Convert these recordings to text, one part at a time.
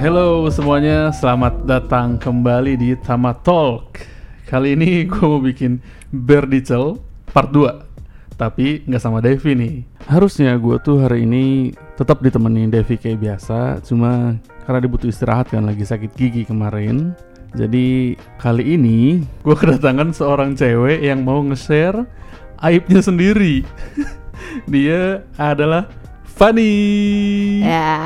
Hello semuanya, selamat datang kembali di Tama Talk. Kali ini gue mau bikin Berdicel part 2 Tapi nggak sama Devi nih. Harusnya gue tuh hari ini tetap ditemenin Devi kayak biasa Cuma karena dia butuh istirahat kan lagi sakit gigi kemarin. Jadi kali ini gue kedatangan seorang cewek yang mau nge-share aibnya sendiri. Dia adalah Fanny Ya.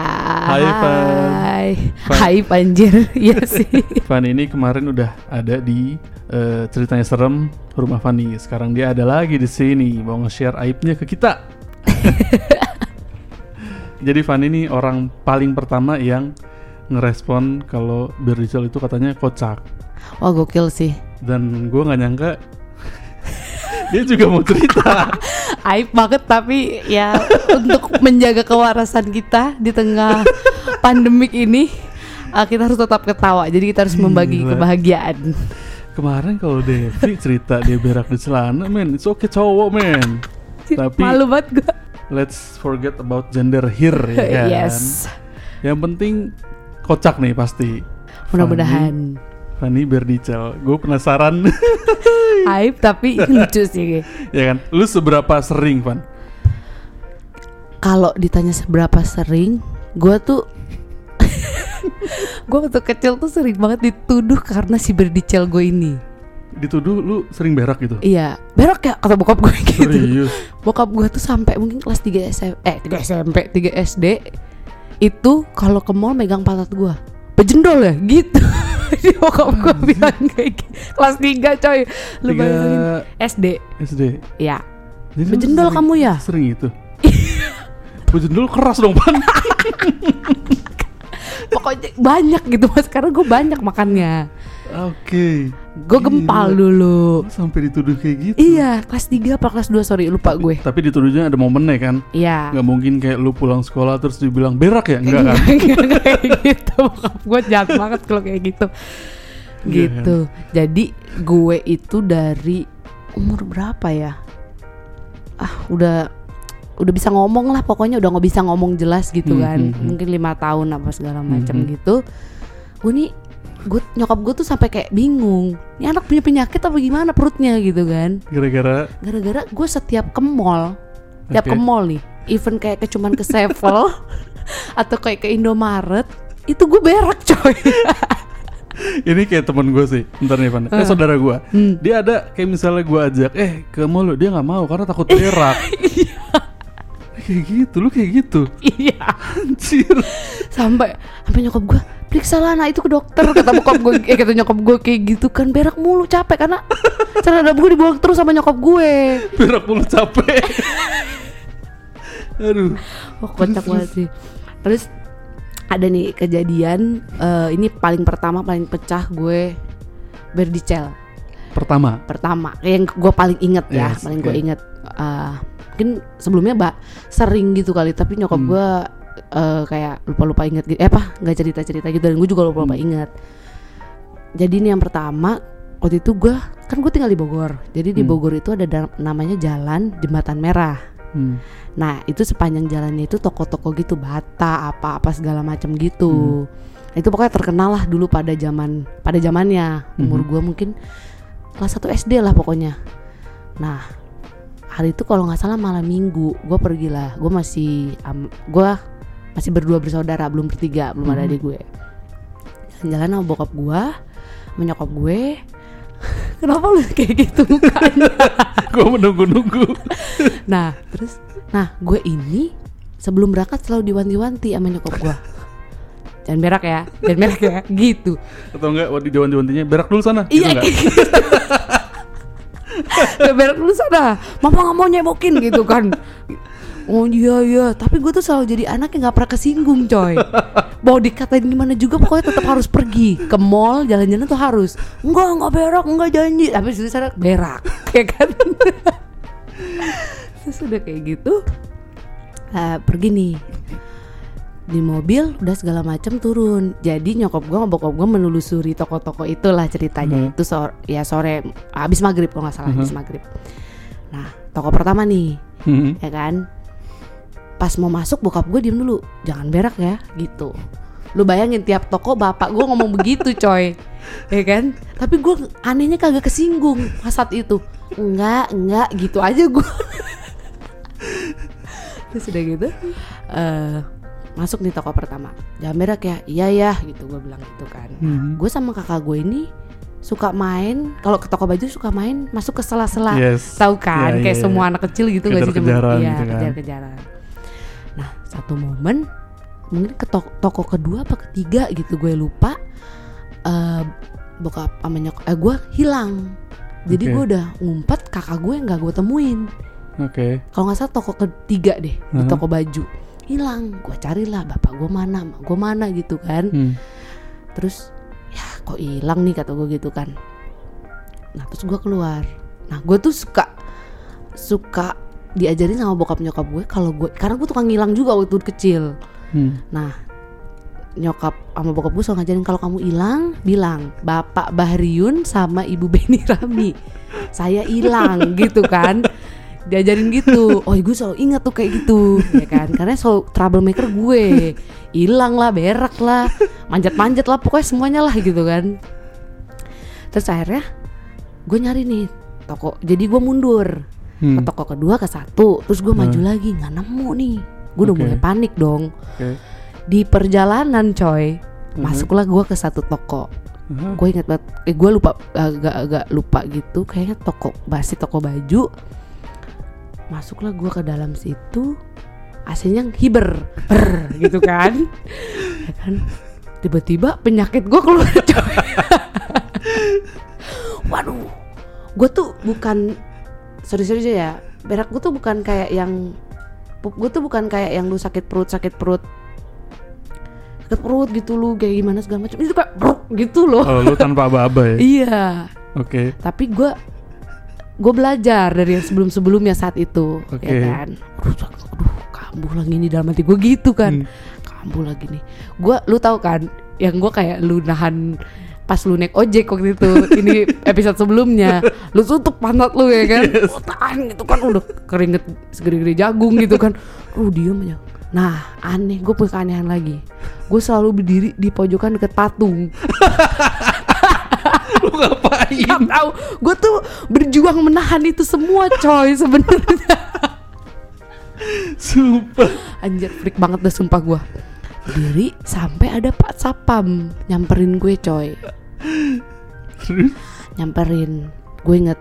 Hai, Fan. Hai. Fan. Hai Panjir. Iya sih. Fanny ini kemarin udah ada di eh, ceritanya serem rumah Fanny. Sekarang dia ada lagi di sini mau nge-share aibnya ke kita. Jadi Fanny ini orang paling pertama yang ngerespon kalau Berdicel itu katanya kocak. Wah gokil sih. Dan gue nggak nyangka dia juga mau cerita. Aib banget tapi ya untuk menjaga kewarasan kita di tengah pandemik ini uh, kita harus tetap ketawa. Jadi kita harus membagi Gila. kebahagiaan. Kemarin kalau Devi cerita dia berak di celana, men, it's okay cowok, men. Tapi Malu banget gue. let's forget about gender here ya kan. Yes. Yang penting kocak nih pasti. Mudah-mudahan. Fanny Berdicel. Gue penasaran Aib tapi lucu sih. ya kan. Lu seberapa sering, Van? Kalau ditanya seberapa sering, gue tuh gue waktu kecil tuh sering banget dituduh karena si berdicel gue ini. Dituduh lu sering berak gitu. Iya, berak ya kata bokap gue gitu. Serius. Bokap gue tuh sampai mungkin kelas 3 SMP, eh 3 SMP, 3 SD itu kalau ke mall megang pantat gue. Bejendol ya gitu. Jadi bokap gue bilang kayak gitu. Kelas 3 coy. Lu Tiga bayangin SD. SD. Ya. Jadi Bejendol sering- kamu ya? Sering itu. Bejendol keras dong, Van. Pokoknya banyak gitu mas. Karena gue banyak makannya. Oke. Gue gempal dulu. Lu Sampai dituduh kayak gitu. Iya, kelas 3 apa kelas 2 sorry lupa gue. Tapi dituduhnya ada momennya kan. Iya. Nggak mungkin kayak lu pulang sekolah terus dibilang berak ya? Enggak kan? Enggak, enggak kayak gitu. Gue jahat banget kalau kayak gitu. Iya Gitu. Jadi gue itu dari umur berapa ya? Ah, udah udah bisa ngomong lah pokoknya udah nggak bisa ngomong jelas gitu Hmm, kan. hmm, hmm. Mungkin lima tahun apa segala macam Hmm, hmm. gitu. Gue nih gue nyokap gue tuh sampai kayak bingung. Ini anak punya penyakit apa gimana perutnya gitu kan? Gara-gara Gara-gara gue setiap ke mall, tiap Oke. ke mall nih, even kayak ke cuman ke Sevel atau kayak ke Indomaret, itu gue berak coy. ini kayak temen gue sih. Bentar nih, Van. Eh, Ah. saudara gue. Hmm. Dia ada kayak misalnya gue ajak, eh ke mall dia nggak mau karena takut berak. kayak gitu, lu kayak gitu. Iya. Anjir. Sampai sampai nyokap gue periksa lah nah itu ke dokter kata bokap gue eh kata nyokap gue kayak gitu kan berak mulu capek karena celana gue dibawa terus sama nyokap gue Berak mulu capek. Aduh. oh kocak banget sih terus ada nih kejadian eh, ini paling pertama paling pecah gue berdicel Pertama. pertama yang gue paling inget ya Yes, paling oke. gue inget eh, mungkin sebelumnya mbak sering gitu kali tapi nyokap Hmm. gue eh, kayak lupa lupa inget gitu. Eh apa? Nggak cerita cerita gitu dan gue juga lupa lupa Hmm. inget jadi ini yang pertama waktu itu gue kan gue tinggal di Bogor. Jadi di Hmm. Bogor itu ada da- namanya jalan jembatan merah. Hmm. nah itu sepanjang jalannya itu toko-toko gitu bata apa apa segala macam gitu. Nah, itu pokoknya terkenal lah dulu pada zaman pada zamannya. Umur Mhm. gue mungkin kelas 1 SD lah pokoknya. Nah hari itu kalau nggak salah malam minggu gue pergi lah gue masih am, gue masih berdua bersaudara belum bertiga belum ada Mhm. adik gue jalan sama bokap gue menyokap gue kenapa lu kayak gitu gue menunggu-nunggu. Nah, terus nah, gue ini sebelum berangkat selalu diwanti-wanti sama nyokap gue. Jangan berak ya, jangan berak ya, gitu. Atau enggak di dewan-dewantinya berak dulu sana. Gitu Iya, gitu. Berak dulu sana. Mama nggak mau nyebokin gitu kan. Oh iya iya, tapi gue tuh selalu jadi anak yang nggak pernah kesinggung coy. Mau dikatain gimana juga pokoknya tetap harus pergi ke mall jalan-jalan tuh harus. Enggak enggak berak, enggak janji. Tapi di sana berak, ya kan? Terus udah kayak gitu, eh, pergi nih di mobil udah segala macam turun jadi nyokap gue bokap gue menelusuri toko-toko itulah ceritanya Mhm. itu sore ya sore habis maghrib kalau nggak salah Mhm. habis maghrib nah toko pertama nih Hmm. ya kan pas mau masuk bokap gue diem dulu. Jangan berak ya gitu. Lu bayangin tiap toko bapak gue ngomong begitu coy. Ya kan? Tapi gue anehnya kagak kesinggung pas saat itu. Enggak, enggak gitu aja gue. Terus udah gitu eh Masuk di toko pertama. Jangan merah kayak iya ya gitu. Gue bilang gitu kan. Mhm. Gue sama kakak gue ini suka main kalau ke toko baju suka main masuk ke sela-sela. Yes. tahu kan? Ya, kayak ya, semua ya. anak kecil gitu nggak sih Kejar-kejaran iya gitu kan. kejar-kejaran satu momen mungkin ke toko, toko kedua apa ketiga gitu gue lupa eh bokap sama nyok eh gue hilang jadi Oke. gue udah ngumpet kakak gue nggak gue temuin Oke. kalau nggak salah toko ketiga deh di Mhm. toko baju hilang gue carilah bapak gue mana mak gue mana gitu kan Hmm. terus ya kok hilang nih kata gue gitu kan nah terus gue keluar nah gue tuh suka suka diajarin sama bokap nyokap gue kalau gue karena gue tukang ngilang juga waktu kecil. Hmm. nah nyokap sama bokap gue selalu ngajarin kalau kamu hilang bilang bapak Bahriun sama ibu Beni Rami saya hilang gitu kan. Diajarin gitu. Oh gue selalu ingat tuh kayak gitu ya kan. Karena selalu troublemaker gue. Hilang lah berak lah manjat-manjat lah pokoknya semuanya lah gitu kan. Terus akhirnya gue nyari nih toko. Jadi gue mundur Hmm. ke toko kedua ke satu terus gue maju Hmm. lagi nggak nemu nih gue udah Oke. mulai panik dong Oke. di perjalanan coy Mhm. masuklah gue ke satu toko Aha. gue inget banget eh gue lupa agak-agak lupa gitu kayaknya toko basi toko baju masuklah gue ke dalam situ aslinya hiber Brr, gitu kan ya kan tiba-tiba penyakit gue keluar coy waduh gue tuh bukan sorry-sorry aja ya berak gue tuh bukan kayak yang pup gue tuh bukan kayak yang lu sakit perut sakit perut sakit perut gitu lu kayak gimana segala macam itu kayak bruk gitu loh Oh, lu tanpa aba-aba ya? iya Oke. tapi gue gue belajar dari yang sebelum sebelumnya saat itu Oke. ya kan aduh, aduh kambuh lagi nih dalam hati gue gitu kan Hmm. kambuh lagi nih gue lu tahu kan yang gue kayak lu nahan pas lu naik ojek waktu itu ini episode sebelumnya. Lu tutup pantat lu ya kan? Lu tahan gitu kan. Udah keringet segede-gede jagung gitu kan. Lu diem aja. Nah aneh gue punya keanehan lagi. Gue selalu berdiri di pojokan deket patung. Lu ngapain? Gak tahu. Gue tuh berjuang menahan itu semua coy sebenarnya. Sumpah. anjir freak banget dah sumpah gue berdiri sampai ada Pak Sapam nyamperin gue coy. Nyamperin. Gue inget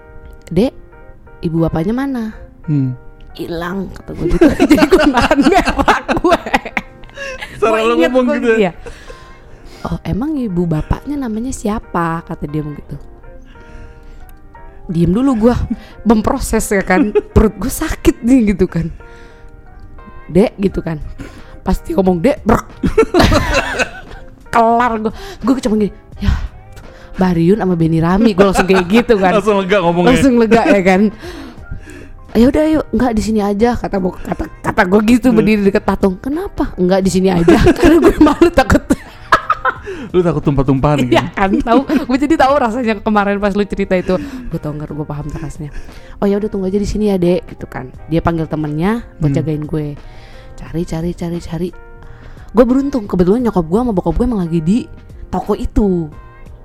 dek ibu bapaknya mana? Hmm. hilang kata gue gitu. Jadi gue nahan merah gue. Ngomong gua gitu ya? iya. oh emang ibu bapaknya namanya siapa? kata dia begitu diem dulu gue memproses ya kan. Perut gue sakit nih gitu kan. Dek gitu kan pasti ngomong dek brek kelar gue gue cuma gini ya Bariun sama Beni Rami. Gue langsung kayak gitu kan. Langsung lega ngomongnya. langsung lega ya kan. Ya udah yuk nggak di sini aja kata bu- kata kata gue gitu Hmm. berdiri deket patung. Kenapa? Nggak di sini aja. Karena gue malu takut. Lu takut tumpah-tumpahan Iya kan? kan tahu. Gue jadi tahu rasanya kemarin pas lu cerita itu. Gue tau nggak gue paham rasanya. Oh ya udah tunggu aja di sini ya dek gitu kan. Dia panggil temennya buat Hmm. jagain gue cari cari cari cari. Gue beruntung kebetulan nyokap gue sama bokap gue emang lagi di toko itu.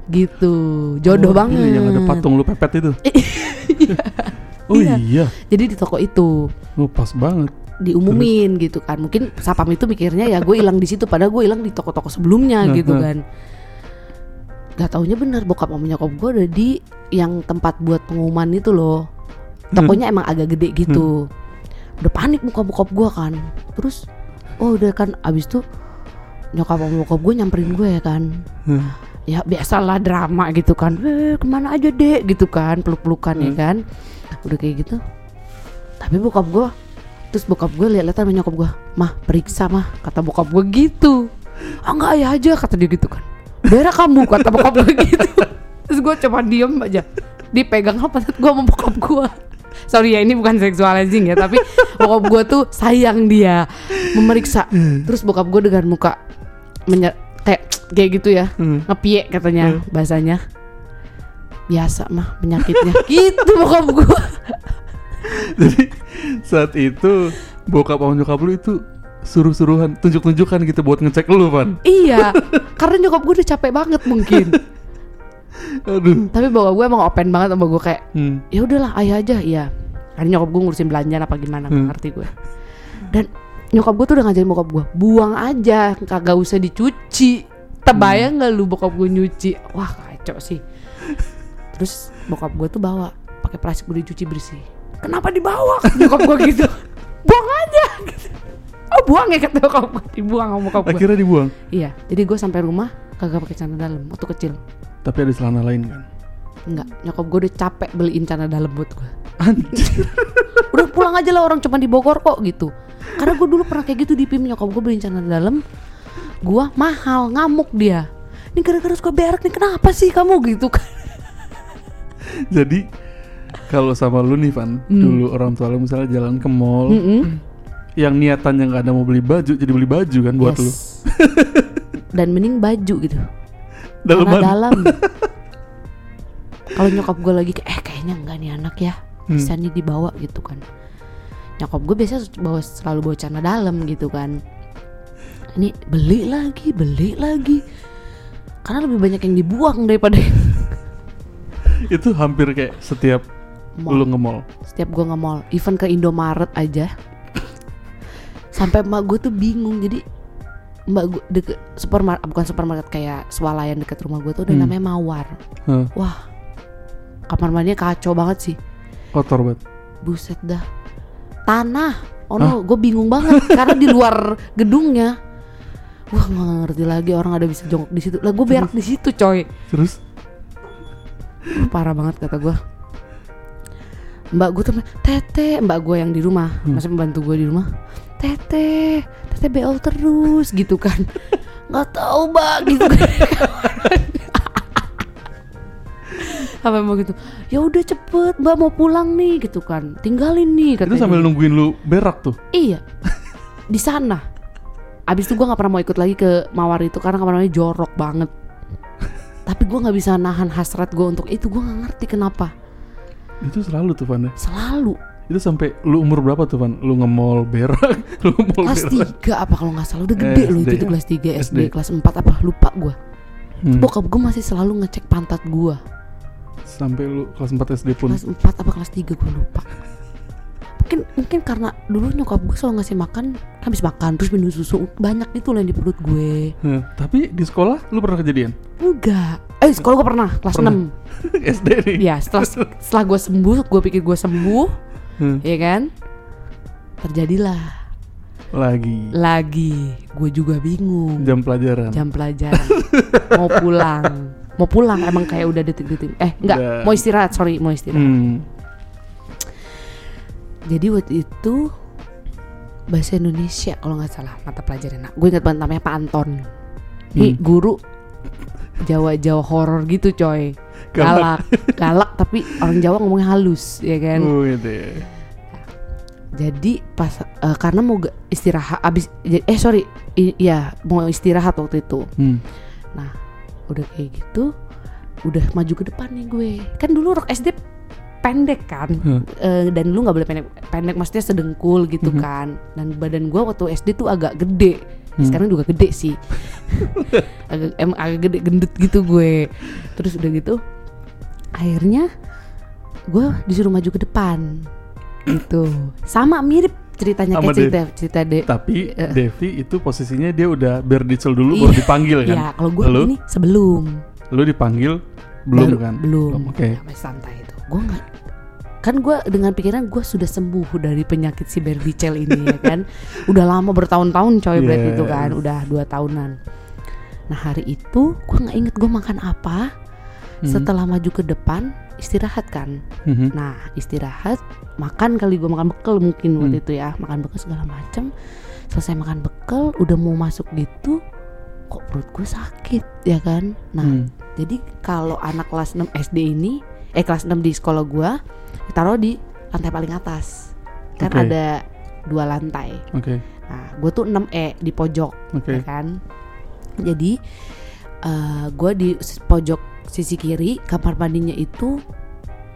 Gitu. Jodoh Oh, banget. Iya, yang ada patung lu pepet itu. oh Iya. iya. jadi di toko itu. Oh, pas banget. diumumin gitu kan. Mungkin sapam itu mikirnya ya gue hilang di situ. Padahal gue hilang di toko-toko sebelumnya Nah, gitu nah. kan. Gak taunya bener bokap sama nyokap gue ada di yang tempat buat pengumuman itu loh. Tokonya emang agak gede gitu udah panik muka bokap gue kan. Terus oh udah kan abis itu nyokap sama bokap gue nyamperin gue ya kan. Hmm. ya biasalah drama gitu kan. Eh ke mana aja dek? Gitu kan peluk-pelukan ya Hmm. kan. Udah kayak gitu. Tapi bokap gue terus bokap gue lihat-lihat sama nyokap gue mah periksa mah kata bokap gue gitu. Ah enggak ya aja kata dia gitu kan. Berak kamu kata bokap gue gitu. Terus gue cuma diem aja. Dipegang apa? Gue sama bokap gue sorry ya ini bukan sexualizing ya tapi bokap gue tuh sayang dia. Memeriksa. Terus bokap gue dengan muka menye- kayak kayak gitu ya. Hmm. ngepie katanya bahasanya. Biasa mah penyakitnya. Gitu bokap gue Jadi saat itu bokap sama nyokap lu itu suruh-suruhan, tunjuk-tunjukkan gitu buat ngecek lu, Van. Iya, karena nyokap gue udah capek banget mungkin. Aduh. Tapi bawa gue emang open banget sama gue kayak Hmm. ya udahlah ayah aja ya. Karena nyokap gue ngurusin belanjaan apa gimana Hmm. ngerti gue. Dan nyokap gue tuh udah ngajarin bokap gue buang aja kagak usah dicuci. Terbayang nggak lu bokap gue nyuci? Wah kacau sih. Terus bokap gue tuh bawa pakai plastik udah dicuci bersih. Kenapa dibawa? Nyokap gue gitu. buang aja. Gitu. Oh buang ya kata bokap gue dibuang sama bokap gue. Akhirnya dibuang. Iya, jadi gue sampai rumah kagak pakai celana dalam waktu kecil. Tapi ada celana lain kan. Enggak, nyokap gue udah capek beliin celana dalam buat gue. Anjir. Udah pulang aja lah orang cuma di Bogor kok gitu. Karena gue dulu pernah kayak gitu di PIM nyokap gue beliin celana dalam. Gue mahal, ngamuk dia. Ini gara-gara suka berak nih kenapa sih kamu gitu kan? Jadi kalau sama lu nih Van, Hmm. dulu orang tua lu misalnya jalan ke mall, Mm-mm. yang niatannya nggak ada mau beli baju, jadi beli baju kan buat lu. Dan mending baju gitu. Daleman. Celana dalam. Kalau nyokap gue lagi eh kayaknya enggak nih anak ya. Hmm. Bisa nih dibawa gitu kan. Nyokap gue biasa bawa selalu bawa celana dalam gitu kan. Ini beli lagi, beli lagi. Karena lebih banyak yang dibuang daripada Itu hampir kayak setiap mall. lu nge-mall. Setiap gue nge-mall, even ke Indomaret aja. Sampai emak gue tuh bingung. Jadi mbak gue deket supermarket bukan supermarket kayak swalayan deket rumah gue tuh ada Hmm. namanya Mawar. Hah, Wah, kamar mandinya kacau banget sih. kotor banget. Buset dah. Tanah. Oh no, gue bingung banget karena di luar gedungnya. Wah, nggak ngerti lagi orang ada bisa jongkok di situ. Lah gue berak di situ, coy. Terus parah banget kata gue. Mbak gue tuh tete, mbak gue yang di rumah, Hmm. masih membantu gue di rumah. Tete, tete beol terus gitu kan. Nggak tahu mbak gitu kan. Sampai mau gitu, ya udah cepet mbak mau pulang nih gitu kan, tinggalin nih itu katanya. sambil nungguin lu berak tuh. Iya, di sana. Abis itu gue nggak pernah mau ikut lagi ke Mawar itu karena kamar mandi jorok banget. Tapi gue nggak bisa nahan hasrat gue untuk itu. Gue nggak ngerti kenapa. Itu selalu tuh Van ya. Selalu Itu sampai lu umur berapa tuh Van? Lu nge-mall berak, lu nge-mall kelas berak. 3 apa kalau nggak salah udah gede Eh, loh itu tuh kelas 3 SD, SD. kelas 4 apa lupa gue. Hmm. Bokap gue masih selalu ngecek pantat gue. Sampai lu kelas 4 SD pun. Kelas 4 apa kelas 3 gue lupa. Mungkin mungkin karena dulu nyokap gue selalu ngasih makan habis makan terus minum susu banyak itu loh yang di perut gue. Hah, tapi di sekolah lu pernah kejadian? Enggak. Eh sekolah gue pernah kelas Pernah. 6 SD nih. Ya setelah setelah gue sembuh, gue pikir gue sembuh, Hmm, ya kan? Terjadilah Lagi lagi. Gue juga bingung. jam pelajaran. Jam pelajaran. mau pulang, mau pulang emang kayak udah detik-detik. Eh enggak, Udah. mau istirahat. Sorry, mau istirahat. Hmm. Jadi waktu itu bahasa Indonesia kalau nggak salah mata pelajaran. Nah, gue ingat banget namanya Pak Anton. Nih Hmm. guru Jawa-Jawa horor gitu coy. Galak, galak tapi orang Jawa ngomongnya halus, ya kan? Oh gitu ya. Jadi pas eh, karena mau istirahat abis eh sorry i- iya mau istirahat waktu itu. Hmm. Nah udah kayak gitu udah maju ke depan nih gue. Kan dulu rok SD pendek kan Hmm. Eh, dan lu nggak boleh pendek pendek maksudnya sedengkul gitu Mhm. kan. Dan badan gue waktu SD tuh agak gede. Hmm. Sekarang juga gede sih. agak emang agak gede gendut gitu gue. Terus udah gitu akhirnya gue disuruh maju ke depan gitu. Sama mirip ceritanya Sama kayak cerita cerita de Tapi Eh. Devi itu posisinya dia udah berdicel dulu Iya. baru dipanggil kan. Iya, kalau gue ini sebelum Lu dipanggil belum Baru- kan? Belum. Oke. Ya, masih santai itu. Gue nggak kan gue dengan pikiran gue sudah sembuh dari penyakit si Berdicel ini ya kan udah lama bertahun-tahun coy berarti itu kan Yes. udah dua tahunan nah hari itu gue nggak inget gue makan apa Hmm. setelah maju ke depan istirahat kan Mhm. nah istirahat makan kali gue makan bekal mungkin waktu Hmm. itu ya makan bekal segala macam selesai makan bekal udah mau masuk gitu kok perut gue sakit ya kan nah Hmm. jadi kalau anak kelas 6 SD ini eh kelas 6 di sekolah gua ditaruh di lantai paling atas kan Oke. ada dua lantai Oke. nah gue tuh 6E di pojok Oke. ya kan jadi eh gue di pojok sisi kiri kamar mandinya itu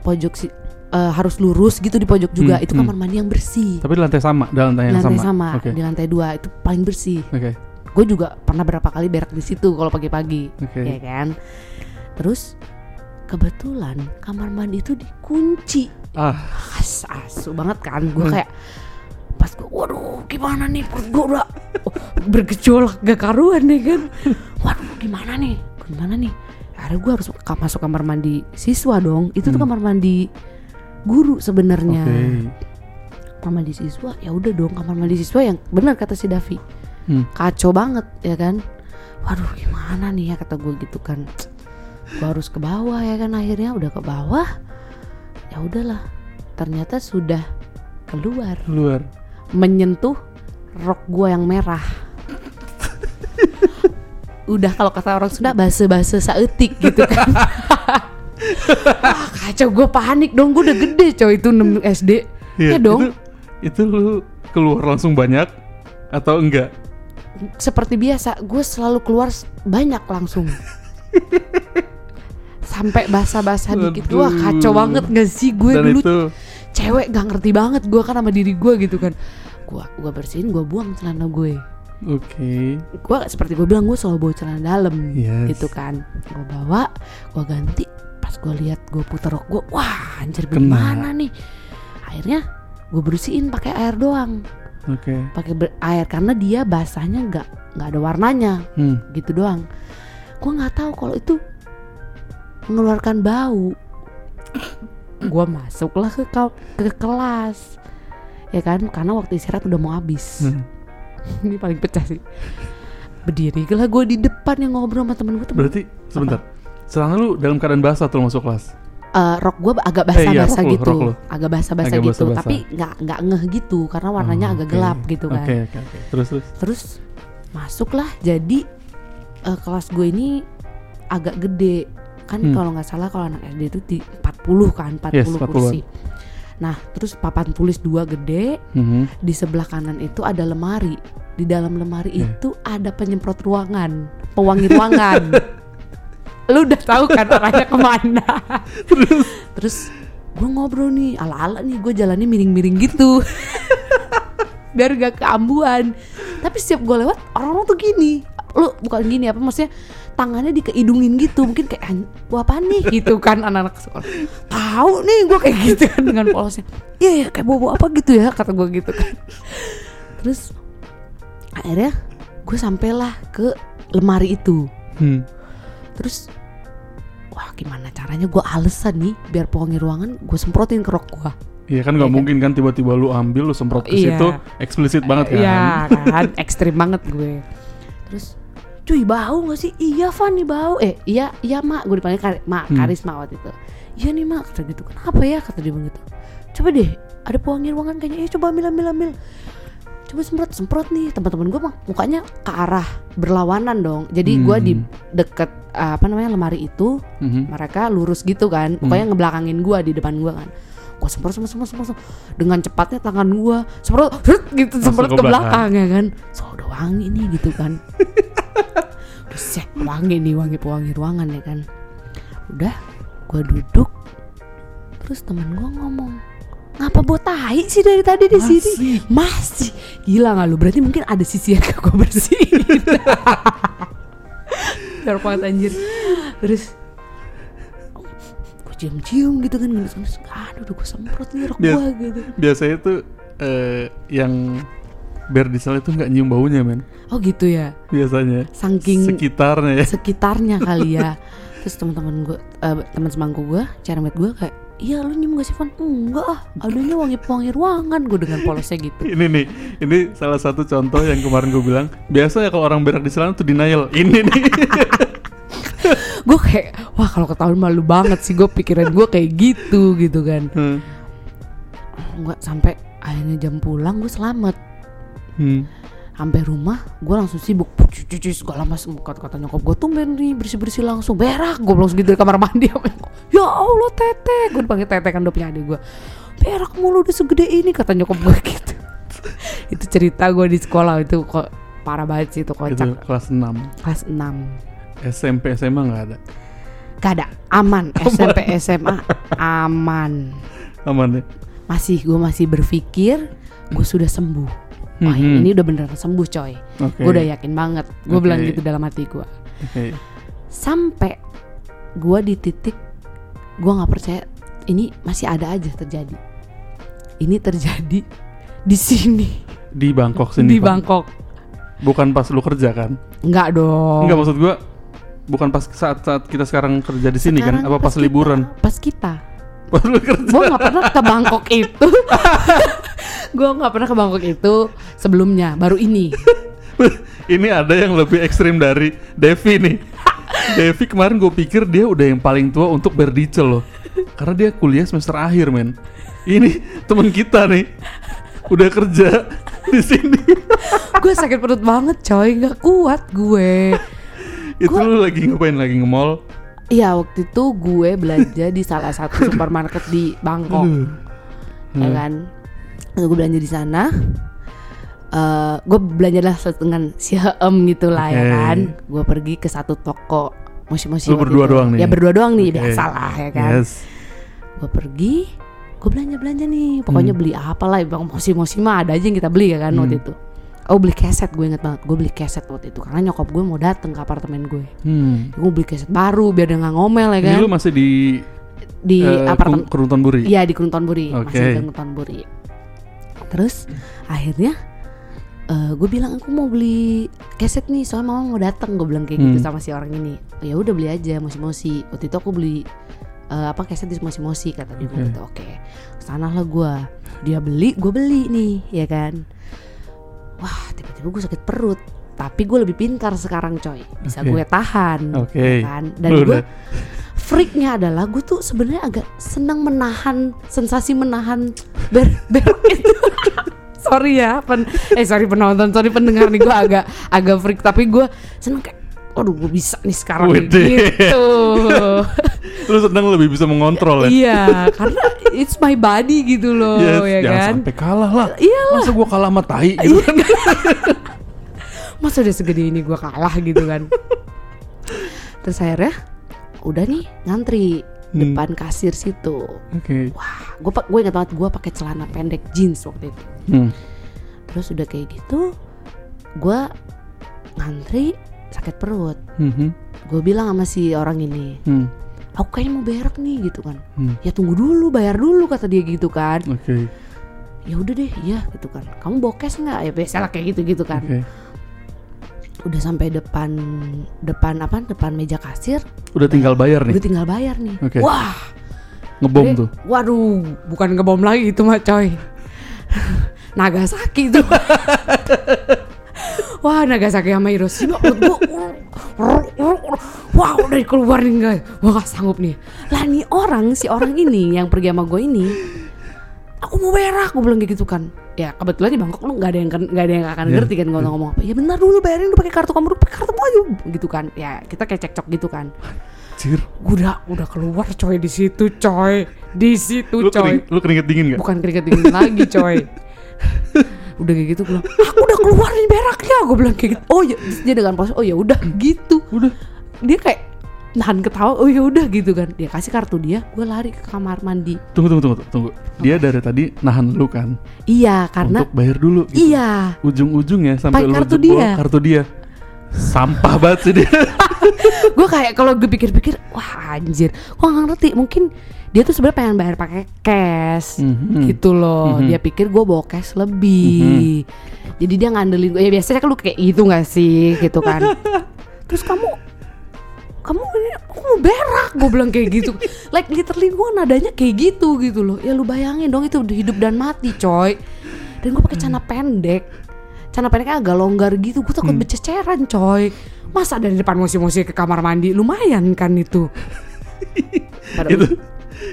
pojok si eh, harus lurus gitu di pojok juga. Hmm, itu hmm. kamar mandi yang bersih. Tapi di lantai sama, di lantai yang lantai sama. sama, Oke. di lantai dua itu paling bersih. Oke. Gue juga pernah berapa kali berak di situ kalau pagi-pagi, Oke. ya kan. Terus kebetulan kamar mandi itu dikunci. Ah, As asu banget kan. Gue Hmm. kayak pas gue, waduh gimana nih perut gue udah oh, bergejolak gak karuan nih kan. Waduh gimana nih, gimana nih. Akhirnya gue harus masuk kamar mandi siswa dong. Itu tuh Hmm. kamar mandi guru sebenarnya. oke. Kamar mandi siswa ya udah dong kamar mandi siswa yang benar kata si Davi Hmm. kacau banget ya kan waduh gimana nih ya kata gue gitu kan gue harus ke bawah ya kan akhirnya udah ke bawah ya udahlah ternyata sudah keluar Luar. Menyentuh rok gue yang merah. Udah kalau kata orang Sunda base-base saetik gitu kan. Wah, kacau gue panik dong. Gue udah gede coy itu 6 SD Iya, ya dong. Itu, itu lu keluar langsung banyak atau enggak? seperti biasa gue selalu keluar banyak langsung. Sampai basah-basah dikit. Aduh. kacau banget gak sih gue Dan dulu? itu cewek gak ngerti banget gue kan sama diri gue gitu kan gue gue bersihin gue buang celana gue oke. gue seperti gue bilang gue selalu bawa celana dalam Yes. gitu kan gue bawa gue ganti pas gue lihat gue putar rok gue wah anjir gimana nih akhirnya gue bersihin pakai air doang Oke. pakai ber- air karena dia basahnya nggak nggak ada warnanya Hmm. gitu doang gue nggak tahu kalau itu mengeluarkan bau gue masuklah ke ke kelas ya kan karena waktu istirahat udah mau habis Hmm. ini paling pecah sih berdiri lah gue di depan yang ngobrol sama temen gue temen Berarti sebentar. Celana lu dalam keadaan basah tuh masuk kelas. Eh, rok gue agak Eh, iya, basah-basah rok lu, gitu rok lu. agak basah-basah Agak gitu basah-basah. tapi nggak nggak ngeh gitu karena warnanya Oh, agak oke. gelap gitu kan Oke, oke, oke. Terus terus. terus masuklah jadi eh, kelas gue ini agak gede kan Hmm. kalau nggak salah kalau anak SD itu di 40 kan 40 Yes, 40-an. kursi nah terus papan tulis dua gede Mhm. di sebelah kanan itu ada lemari. Di dalam lemari Oke. itu ada penyemprot ruangan pewangi ruangan. Lu udah tahu kan arahnya ke mana? Terus? Terus gue ngobrol nih ala-ala nih gue jalannya miring-miring gitu. Biar gak keambuan. Tapi setiap gue lewat orang-orang tuh gini. Lu bukan gini apa maksudnya tangannya dikeidungin gitu mungkin kayak "An- wah apa nih gitu kan anak-anak sekolah tahu nih gue kayak gitu kan dengan polosnya iya ya kayak bobo apa gitu ya kata gue gitu kan terus akhirnya gue sampailah ke lemari itu hmm. terus wah gimana caranya gue alesan nih biar pewangi ruangan gue semprotin ke rok gue Iya kan nggak Iya kan? mungkin kan tiba-tiba lu ambil lu semprot ke Iya. situ eksplisit banget kan. Iya kan ekstrim banget gue terus cuy bau gak sih? Iya Van nih bau. Eh iya iya mak gue dipanggil kar mak Hmm. karisma waktu itu. Iya nih mak kata gitu kenapa ya? kata dia begitu. Coba deh ada pewangi ruangan kayaknya. Eh coba ambil ambil ambil. Coba semprot semprot nih. Teman-teman gue mah mukanya ke arah berlawanan dong. Jadi gue di Hmm. deket uh, apa namanya lemari itu Mhm. mereka lurus gitu kan. Hmm. pokoknya ngebelakangin gua di depan gua kan. Gua semprot semprot semprot semprot dengan cepatnya tangan gua semprot gitu semprot ke ke belakang. belakang ya kan. So udah wangi nih gitu kan udah set wangi nih wangi pewangi ruangan ya kan. Udah gua duduk. Terus teman gua ngomong ngapa bawa tahi sih dari tadi di sini? Masih. masih. Gila nggak lu? Berarti mungkin ada sisi yang gak gue bersihin? Banget anjir. Terus Gue cium-cium gitu kan ngelus-ngelus. Aduh gue semprot nih rok gue gitu. Biasanya tuh eh, yang berdisel itu nggak nyium baunya men. Oh gitu ya? Biasanya. Saking sekitarnya ya. sekitarnya kali ya. Terus teman-teman gue eh, teman semangku gue Cermet gue kayak Iya lu nyium gak sih Van? Enggak ah Adanya wangi-wangi ruangan Gue dengan polosnya gitu. Ini nih ini salah satu contoh yang kemarin gue bilang biasa ya kalau orang berak di celana tuh denial. Ini nih. Gue kayak Wah kalau ketahuan malu banget sih Gue pikiran gue kayak gitu gitu kan. Hmm. Enggak sampai akhirnya jam pulang gue selamat Hmm. sampai rumah gue langsung sibuk. Cuci segala macam. Kata kata nyokap gue tumben nih bersih bersih langsung. Berak gue langsung gitu dari kamar mandi. Ya allah tete. Gue dipanggil tete kan udah punya adik gue berak mulu udah segede ini kata nyokap gue gitu. Itu cerita gue di sekolah. Itu kok parah banget sih itu itu kocak kelas 6 kelas 6 SMP SMA nggak ada? Gak ada. Aman. SMP SMA aman. Aman ya? Masih gue masih berpikir gue sudah sembuh wah Mhm. ini udah beneran sembuh coy. Oke. Gue udah yakin banget. Gue Oke. bilang gitu dalam hati gue oke. Sampai gue di titik gue nggak percaya ini masih ada aja terjadi. Ini terjadi di sini. Di Bangkok sini di. Bangkok. Bukan pas lu kerja kan? Nggak dong. Enggak maksud gua bukan pas saat saat kita sekarang kerja di sini kan? Sekarang apa pas, kita- liburan? pas kita lu kerja. Gue nggak pernah ke Bangkok itu. Gue nggak pernah ke Bangkok itu sebelumnya baru ini. Ini ada yang lebih ekstrim dari Devi nih. Devi kemarin gue pikir dia udah yang paling tua untuk berdicel loh. Karena dia kuliah semester akhir men. Ini teman kita nih. Udah kerja di sini. Gue sakit perut banget coy. Nggak kuat gue. Itu lu lagi ngapain? Lagi nge-mall Iya waktu itu gue belanja di salah satu supermarket di Bangkok ya Hmm. kan Lalu gue belanja di sana Eh, gue belanja lah dengan siem gitu lah ya Oke. kan gue pergi ke satu toko musi-musi Lu waktu berdua itu. doang nih? ya berdua doang nih lah ya kan yes gue pergi gue belanja belanja nih pokoknya Hmm. beli apa lah bang mosi mah ada aja yang kita beli ya kan waktu Hmm. itu oh beli keset gue inget banget gue beli keset waktu itu karena nyokap gue mau dateng ke apartemen gue hmm. gue beli keset baru biar dia nggak ngomel ya ini kan lu masih di di eh, apartemen Ku- Kerunton Buri Iya di Kerunton Buri Oke. masih di Kerunton Buri. Terus akhirnya eh, gue bilang aku mau beli keset nih soalnya mama mau datang gue bilang kayak gitu Hmm. sama si orang ini. Ya udah beli aja mosi-mosi. Waktu itu aku beli eh, apa keset di mosi-mosi kata dia Oke. gitu. Oke. Sana lah gue. Dia beli, gue beli nih, ya kan. Wah tiba-tiba gue sakit perut. Tapi gue lebih pintar sekarang coy. Bisa Oke. gue tahan, Oke. ya kan. Dan gue freaknya adalah gue tuh sebenarnya agak senang menahan sensasi menahan ber berok itu sorry ya pen eh sorry penonton sorry pendengar nih gue agak agak freak tapi gue seneng kayak Waduh gue bisa nih sekarang Widih. gitu lu sedang lebih bisa mengontrol ya Iya karena it's my body gitu loh Yes, ya jangan kan sampai kalah lah. Iyalah. Masa gua kalah sama tai gitu kan. Masa udah segede ini gue kalah gitu kan Terus akhirnya Udah nih ngantri Hmm. Depan kasir situ Oke. Wah gue gue ingat banget gue pakai celana pendek jeans waktu itu Hmm. terus udah kayak gitu gue ngantri sakit perut Mhm. gue bilang sama si orang ini Hmm. Aku kayaknya mau berak nih gitu kan Hmm. ya tunggu dulu bayar dulu kata dia gitu kan Oke. ya udah deh iya gitu kan kamu cash nggak ya biasa lah kayak gitu gitu kan Oke. udah sampai depan depan apa depan meja kasir Udah tinggal bayar nih. udah tinggal bayar nih Oke. wah Ngebom Deh, tuh. waduh bukan ngebom lagi itu mah coy Nagasaki tuh Wah Nagasaki sama Hiroshima menurut gua, Wah udah keluar nih guys. Wah gak sanggup nih. Lah nih orang si orang ini yang pergi sama gue ini Aku mau berak gue bilang kayak gitu kan. Ya kebetulan di Bangkok lu gak ada yang gak ada yang akan Iya, ngerti kan gue ngomong apa. Ya benar dulu bayarin lu pakai kartu kamu pakai kartu aja gitu kan. Ya kita kayak cekcok gitu kan. Gua udah udah keluar coy di situ coy. Di situ Lu, coy. kering, lu keringet dingin gak? bukan keringet dingin lagi coy udah kayak gitu bilang aku udah keluar nih beraknya gue bilang kayak gitu oh ya dia dengan pos oh ya udah gitu Udah. dia kayak nahan ketawa oh ya udah gitu kan dia kasih kartu dia gue lari ke kamar mandi Tunggu tunggu tunggu tunggu. Dia dari tadi nahan lu kan iya karena untuk bayar dulu. gitu. iya Ujung-ujungnya sampai lu kartu jebol dia. kartu dia. Sampah banget sih dia. gue kayak kalau gue pikir-pikir wah anjir gue nggak ngerti mungkin dia tuh sebenarnya pengen bayar pakai cash Mhm. gitu loh. Mhm. dia pikir gue bawa cash lebih. Jadi dia ngandelin gue ya biasanya kan lu kayak gitu gak sih? Gitu kan. Terus kamu kamu ini aku mau berak gue bilang kayak gitu. Like literally gue nadanya kayak gitu gitu loh. Ya lu bayangin dong itu hidup dan mati coy. Dan gue pakai celana pendek. Celana pendeknya agak longgar gitu. Gue takut bececeran coy. Masa dari depan mosi-mosi ke kamar mandi? Lumayan kan itu. Padahal- itu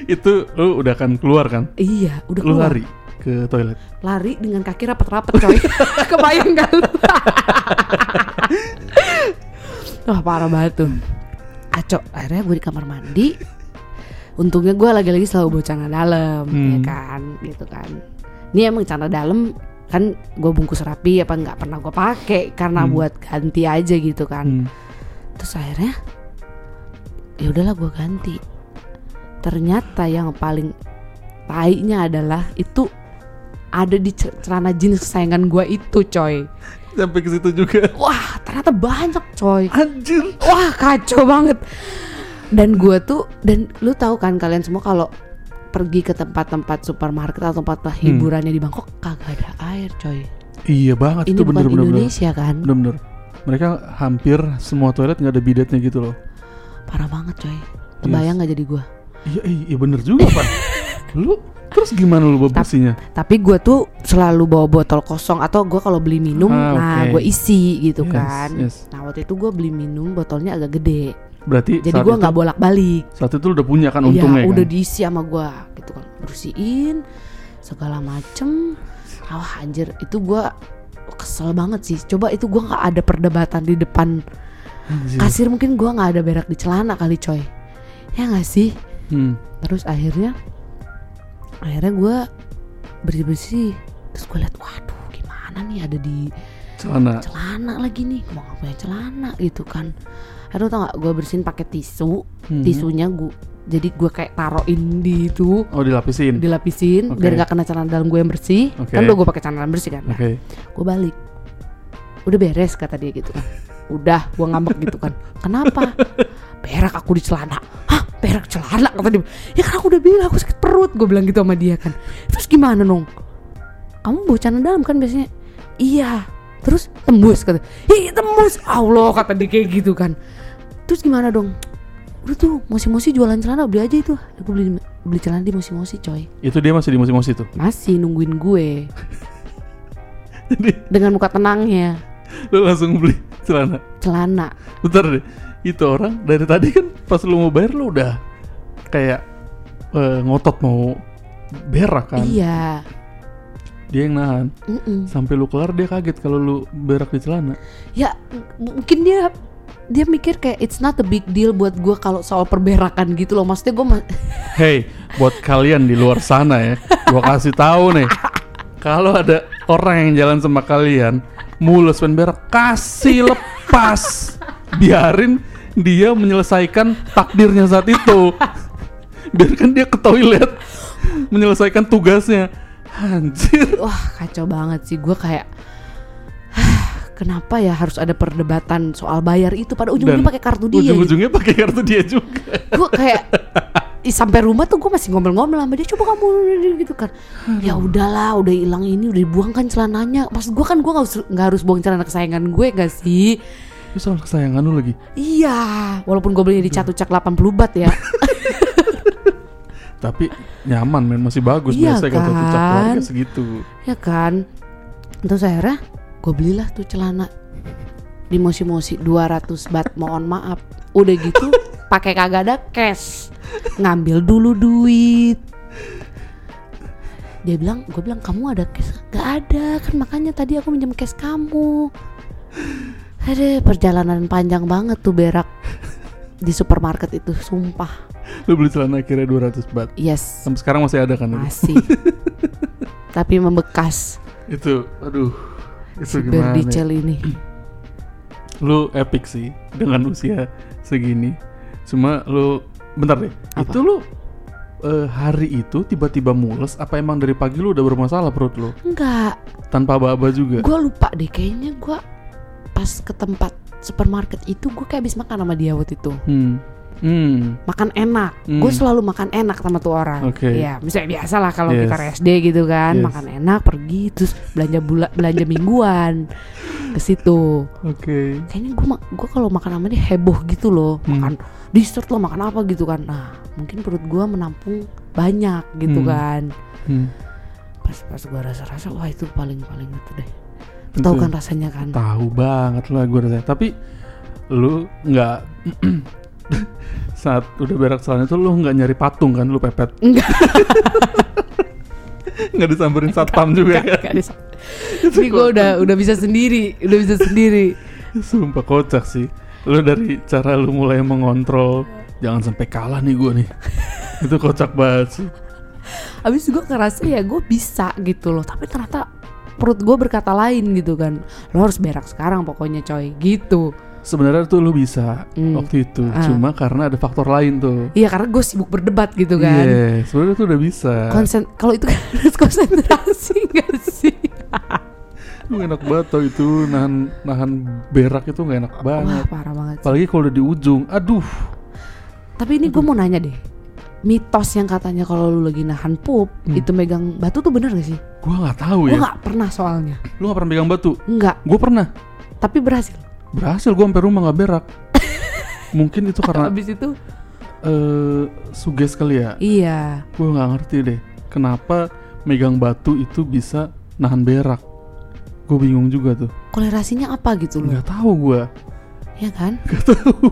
itu lu udah akan keluar kan? iya udah Lu keluar lari ke toilet. lari dengan kaki rapet-rapet coy kebayang gak lu wah parah banget tuh Aco akhirnya gue di kamar mandi untungnya gue lagi-lagi selalu bawa celana dalam ya Hmm. kan gitu kan ini emang celana dalam kan gue bungkus rapi apa nggak pernah gue pakai karena Hmm. buat ganti aja gitu kan Hmm. terus akhirnya ya udahlah gue ganti ternyata yang paling tainya adalah itu ada di ce- celana jeans kesayangan gue itu coy Sampai ke situ juga. wah ternyata banyak coy Anjir. wah kacau banget dan gue tuh dan lu tahu kan kalian semua kalau pergi ke tempat-tempat supermarket atau tempat hiburannya di Bangkok kagak ada air coy Iya banget ini itu bukan bener-bener. Indonesia kan Bener-bener. Mereka hampir semua toilet nggak ada bidetnya gitu loh. parah banget coy kebayang nggak jadi gue Iya, iya, iya bener juga pak. lu terus gimana lu bawa bersihnya? tapi gue tuh selalu bawa botol kosong atau gue kalau beli minum Ah, nah oke. gue isi gitu Yes, kan yes. nah waktu itu gue beli minum botolnya agak gede Berarti jadi gue nggak bolak balik Saat itu lu udah punya kan Iya untungnya udah kan? diisi sama gue gitu kan bersihin segala macem wah anjir itu gue kesel banget sih coba itu gue nggak ada perdebatan di depan Anjir. kasir mungkin gue nggak ada berak di celana kali coy ya nggak sih Hmm. terus akhirnya akhirnya gue bersih bersih terus gue liat waduh gimana nih ada di Celana. celana lagi nih mau nggak punya celana gitu kan aduh tau gak gue bersihin pakai tisu Mhm. tisunya gue jadi gue kayak taruhin di itu Oh dilapisin. dilapisin Oke. biar nggak kena celana dalam gue yang bersih Oke. kan udah gue pakai celana dalam bersih kan Oke. gue balik udah beres kata dia gitu kan udah gue ngambek gitu kan kenapa berak aku di celana hah berak celana kata dia. Ya kan aku udah bilang aku sakit perut gue bilang gitu sama dia kan. Terus gimana dong? Kamu bawa celana dalam kan biasanya? Iya. Terus tembus kata iya tembus. Allah kata dia kayak gitu kan. Terus gimana dong? Udah tuh mosi-mosi jualan celana beli aja itu. Aku beli beli celana di mosi-mosi coy. Itu dia masih di musim-musim itu. masih nungguin gue. Jadi dengan muka tenangnya. Lu langsung beli celana. celana. Bentar deh. Itu orang dari tadi kan pas lu mau bayar lu udah kayak eh, ngotot mau berak kan. iya Dia yang nahan. Mm-mm. Sampai lu kelar dia kaget kalau lu berak di celana. ya mungkin dia dia mikir kayak it's not a big deal buat gue kalau soal perberakan gitu loh maksudnya gue Hey, buat kalian di luar sana ya, gua kasih tahu nih. Kalau ada orang yang jalan sama kalian, mulus pengen berak, kasih lepas. Biarin dia menyelesaikan takdirnya saat itu. Biarkan dia ke toilet menyelesaikan tugasnya. Anjir. wah kacau banget sih gue kayak kenapa ya harus ada perdebatan soal bayar itu pada ujungnya pakai kartu dia gitu. Ujung-ujungnya pakai kartu dia juga. gue kayak sampai rumah tuh gue masih ngomel-ngomel sama dia coba kamu gitu kan ya udahlah udah hilang ini udah dibuang kan celananya maksud gue kan gue nggak harus nggak harus buang celana kesayangan gue gak sih Itu soal kesayangan lu lagi. iya walaupun gue belinya di catucak 80 bat ya. Tapi nyaman men, masih bagus Iya biasa kan satu cap kan? harga segitu. ya kan? Terus akhirnya gue belilah tuh celana. Di mosi-mosi 200 bat mohon maaf. Udah gitu pakai kagak ada cash. Ngambil dulu duit. Dia bilang gue bilang kamu ada cash? Gak ada kan makanya tadi aku minjem cash kamu ada perjalanan panjang banget tuh berak di supermarket itu sumpah Lu beli celana akhirnya 200 bat. yes Sampai sekarang masih ada kan masih tapi membekas Itu aduh. Itu si gimana? ya? Ini Lu epic sih dengan usia segini. Cuma lu bentar deh. Apa? Itu lu eh, hari itu tiba-tiba mules apa emang dari pagi lu udah bermasalah perut lu? enggak Tanpa aba-aba juga. gue lupa deh kayaknya gue pas ke tempat supermarket itu gue kayak habis makan sama dia waktu itu Hmm. Hmm. makan enak Hmm. gue selalu makan enak sama tuh orang Oke. ya misalnya biasa lah kalau Yes. kita SD gitu kan Yes. makan enak pergi terus belanja bula belanja mingguan ke situ Oke. kayaknya gue gue kalau makan sama dia heboh gitu loh Hmm. makan dessert lo makan apa gitu kan nah mungkin perut gue menampung banyak gitu Hmm. kan Hmm. pas pas gue rasa-rasa wah itu paling paling itu deh. Tahu kan rasanya kan Tahu banget lah gue rasanya. Tapi lu nggak saat udah berak celana itu lu nggak nyari patung kan lu pepet enggak nggak disamperin satpam juga kan Gak bisa. Ini gue udah udah bisa sendiri, udah bisa sendiri. Sumpah kocak sih. Lu dari cara lu mulai mengontrol jangan sampai kalah nih gue nih. itu kocak banget sih. Abis gue ngerasa ya gue bisa gitu loh, tapi ternyata perut gue berkata lain gitu kan. Lo harus berak sekarang pokoknya coy, gitu. sebenarnya tuh lu bisa Hmm. waktu itu, Ah. cuma karena ada faktor lain tuh. Iya karena gue sibuk berdebat gitu kan. Iya, sebenarnya tuh udah bisa. Konsen kalau itu kan harus konsentrasi gak sih? Lu enak banget tau itu nahan nahan berak itu nggak enak Wah banget. parah banget. sih. Apalagi kalau udah di ujung, aduh. Tapi ini gue mau nanya deh. Mitos yang katanya kalau lu lagi nahan pup Hmm. itu megang batu tuh bener gak sih? Gua nggak tahu ya. nggak pernah soalnya. Lu nggak pernah pegang batu? Enggak. Gue pernah. Tapi berhasil. Berhasil gue sampai rumah nggak berak. Mungkin itu karena Abis itu eh suges kali ya. iya. Gue nggak ngerti deh. Kenapa megang batu itu bisa nahan berak? Gue bingung juga tuh. Kolerasinya apa gitu loh? Nggak tahu gue. Ya kan? Nggak tahu.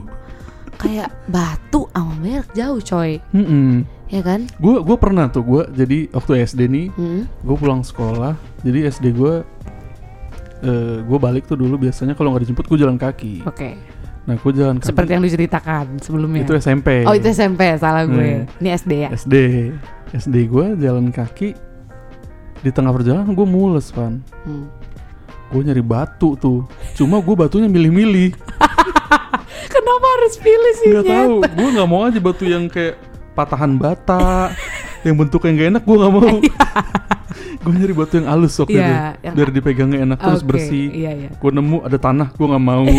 Kayak batu sama berak jauh coy. Mm-mm. Ya kan? Gue gue pernah tuh gue jadi waktu SD nih Hmm. gue pulang sekolah jadi SD gue eh gue balik tuh dulu biasanya kalau nggak dijemput gue jalan kaki Oke. nah gue jalan kaki Seperti yang diceritakan sebelumnya. itu SMP Oh itu SMP salah gue. Hmm. Ini SD ya. SD SD gue jalan kaki di tengah perjalanan gue mules pan Hmm. gue nyari batu tuh cuma gue batunya milih-milih Kenapa harus pilih sih? nggak tahu gue nggak mau aja batu yang kayak patahan bata yang bentuknya nggak enak gue nggak mau gue nyari batu yang halus waktu Iya, itu yang- biar dipegangnya enak terus bersih Iya iya. gue nemu ada tanah gue nggak mau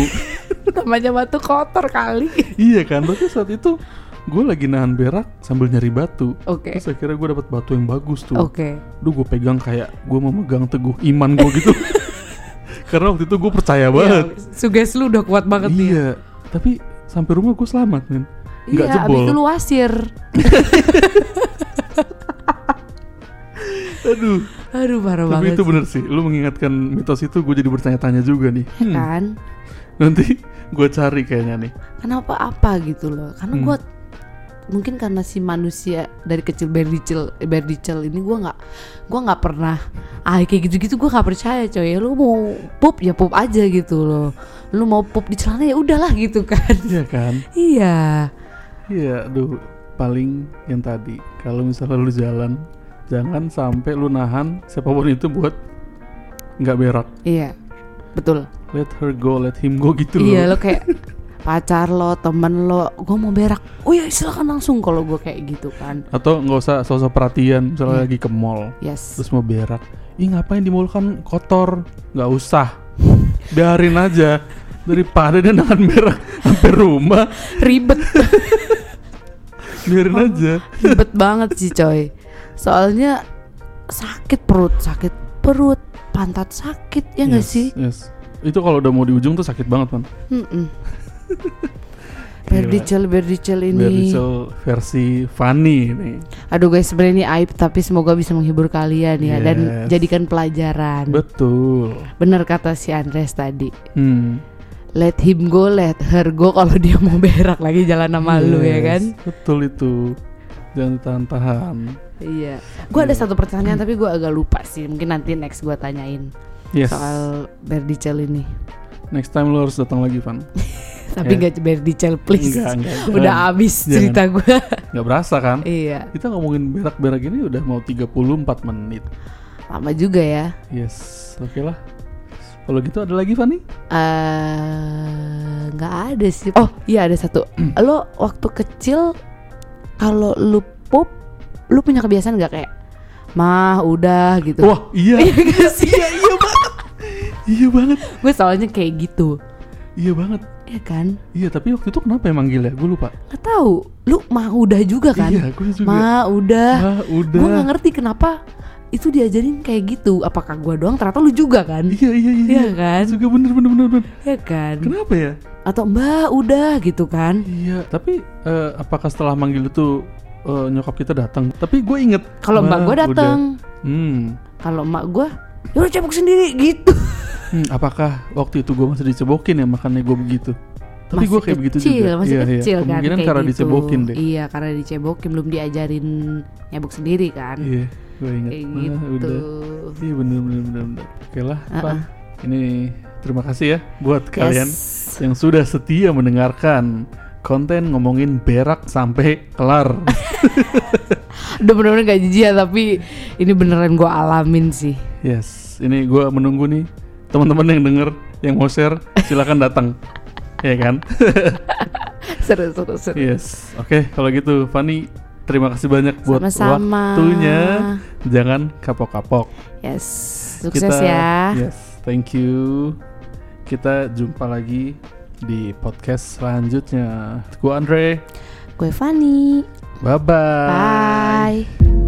Namanya batu kotor kali. iya kan tapi saat itu gue lagi nahan berak sambil nyari batu Oke. terus akhirnya gue dapet batu yang bagus tuh Oke. Duh gue pegang kayak gue memegang teguh iman gue gitu karena waktu itu gue percaya banget Iya, suges lu udah kuat banget nih. iya tapi sampai rumah gue selamat men nggak Iya, abis jebol itu lu wasir. aduh Aduh parah tapi banget. itu bener sih lu mengingatkan mitos itu gue jadi bertanya-tanya juga nih sih, Hmm, kan? nanti gue cari kayaknya nih Kenapa apa gitu loh? Karena Hmm. gua mungkin karena si manusia dari kecil berdicel berdicel ini gua nggak gua nggak pernah ah kayak gitu-gitu gua nggak percaya coy. Lu mau pup ya pup aja gitu loh. Lu mau pup di celana ya udahlah gitu kan. Iya kan? Iya. Iya aduh paling yang tadi kalau misalnya lu jalan jangan sampai lu nahan siapa pun itu buat nggak berak. Iya betul. Let her go let him go gitu iya loh. lo kayak pacar lo temen lo gua mau berak. Oh ya silakan langsung kalau gua kayak gitu kan. Atau nggak usah sosok perhatian misalnya Iya. lagi ke mall yes. terus mau berak. Ih ngapain di mall kan kotor? Nggak usah. Biarin aja. Daripada dia nahan berak sampai rumah. Ribet. Biarin aja. Ribet banget sih coy. Soalnya sakit perut sakit perut pantat sakit ya nggak Yes, sih? yes. Itu kalau udah mau di ujung tuh sakit banget man Mm-mm. Berdicel berdicel ini. Berdicel versi funny nih aduh guys sebenarnya ini aib tapi semoga bisa menghibur kalian ya dan Yes. jadikan pelajaran. Betul. Bener kata si Andres tadi. Hmm. let him go let her go kalau dia mau berak lagi jalan sama lu ya Yes, kan? betul itu. Jangan tahan-tahan iya. Gue ada Iya. satu pertanyaan tapi gue agak lupa sih. Mungkin nanti next gue tanyain yes. soal berdicel ini. Next time lu harus datang lagi Van tapi Ya. nggak berdicel please. Enggak enggak udah jangan. habis Jangan. cerita gue nggak berasa kan? Iya. Kita ngomongin berak-berak ini udah mau 34 menit. Lama juga ya. Yes oke lah. Kalau gitu ada lagi Fanny eh nggak ada sih. Oh. Iya ada satu. Lo waktu kecil kalau lu pup lu punya kebiasaan nggak kayak mah udah gitu? Wah iya. Iya iya iya banget. Iya banget. Gue soalnya kayak gitu. Iya banget ya kan? Iya tapi waktu itu kenapa manggil ya gue lupa. Nggak tahu. Lu mah udah juga kan? Iya gue juga. Mah udah. Ah udah. Gue nggak ngerti kenapa itu diajarin kayak gitu. Apakah gue doang? Ternyata lu juga kan? Iya iya iya Iya kan? juga bener bener bener bener. Ya kan? Kenapa ya? Atau mbak udah gitu kan? Iya tapi eh, apakah setelah manggil itu eh, nyokap kita datang? Tapi gue inget kalau mbak gue datang. hmm. Kalau emak gue ya udah cebok sendiri gitu Hmm, apakah waktu itu gue masih dicebokin ya makanya gue begitu? Tapi gue kayak begitu juga. masih iya, kecil iya. kan Kemungkinan kayak karena gitu. dicebokin deh. iya karena dicebokin belum diajarin nyebok sendiri kan Iya, gue ingat. kayak Wah, gitu udah. Iya bener bener bener bener. Oke lah, Uh-uh. Pan. Ini terima kasih ya buat kalian Yes. yang sudah setia mendengarkan konten ngomongin berak sampai kelar. udah bener-bener gak jijik ya tapi ini beneran gue alamin sih yes, ini gue menunggu nih teman-teman yang denger yang mau share silakan datang. ya kan? seru seru seru yes. Oke, kalau gitu Fanny terima kasih banyak buat Sama-sama. waktunya. Jangan kapok-kapok. yes sukses ya Yes, thank you. Kita jumpa lagi di podcast selanjutnya. Gue Andre. gue Fanny Bye bye. bye